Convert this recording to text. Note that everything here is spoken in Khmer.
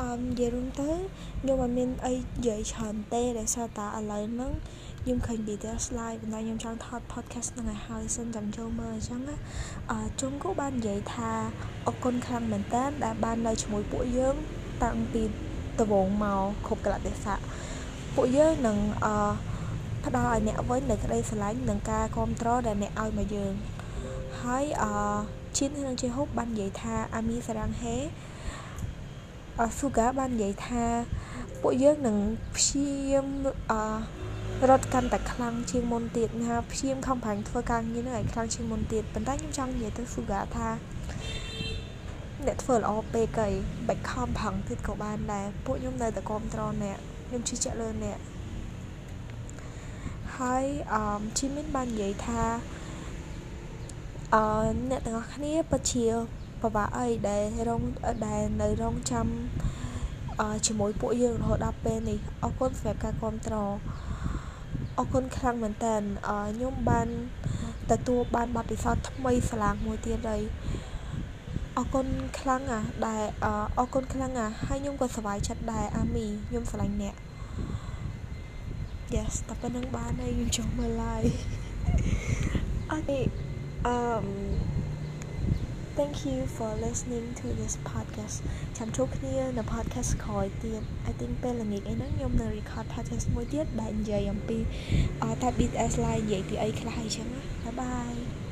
អឺនិយាយរួមទៅខ្ញុំអត់មានអីនិយាយច្រើនទេដោយសារតែឥឡូវហ្នឹងខ្ញុំឃើញវីដេអូ slide ប៉ុន្តែខ្ញុំចង់ថត podcast ហ្នឹងឲ្យហើយសិនចាំចូលមើលអញ្ចឹងណាអឺជុំគូបាននិយាយថាអរគុណខ្លាំងមែនតើដែលបាននៅជាមួយពួកយើងតាំងពីដំបូងមកគ្រប់កលៈទេសៈពួកយើងនឹងអឺផ្ដល់ឲ្យអ្នកវិញនូវក្តីស្រឡាញ់និងការគ្រប់គ្រងដែលអ្នកឲ្យមកយើងហើយអឺឈិននឹងជាហូបបាននិយាយថាអាមីសារ៉ាំងហេអឺ ស៊ូហ្កាបាននិយាយថាពួកយើងនឹងព្យាយាមអឺរត់កាន់តែខ្លាំងជាងមុនទៀតណាព្យាយាមខំប្រឹងធ្វើការងារនឹងឲ្យខ្លាំងជាងមុនទៀតប៉ុន្តែខ្ញុំចង់និយាយទៅស៊ូហ្កាថាអ្នកធ្វើល្អពេកហើយបាច់ខំប្រឹងទៀតក៏បានដែរពួកខ្ញុំនៅតែគ្រប់ត្រអ្នកខ្ញុំជឿជាក់លើអ្នកហើយអឺជីមីនបាននិយាយថាអឺអ្នកទាំងអស់គ្នាពិតជា ពិបាកអីដែលរងដែលនៅរងចាំអឺជាមួយពួកយើងរហូតដល់ពេលនេះអរគុណសម្រាប់ការគ្រប់គ្រងអរគុណខ្លាំងមែនតើខ្ញុំបានទទួលបានបទពិសោធន៍ថ្មីស្លាងមួយទៀតហើយអរគុណខ្លាំងអាដែលអរគុណខ្លាំងអាហើយខ្ញុំក៏សប្បាយចិត្តដែរអាមីខ្ញុំស្រឡាញ់អ្នក yes តែប៉ុណ្្នឹងបានហើយខ្ញុំចង់មើល live អូខេ um thank you for listening to this podcast ចាំជួបគ្នានៅ podcast ក្រោយទៀត I think ពេលល្ងាចអីហ្នឹងខ្ញុំនឹង record podcast មួយទៀតដែលនិយាយអំពីតែ BTS live និយាយពីអីខ្លះអីចឹងណាបាយបាយ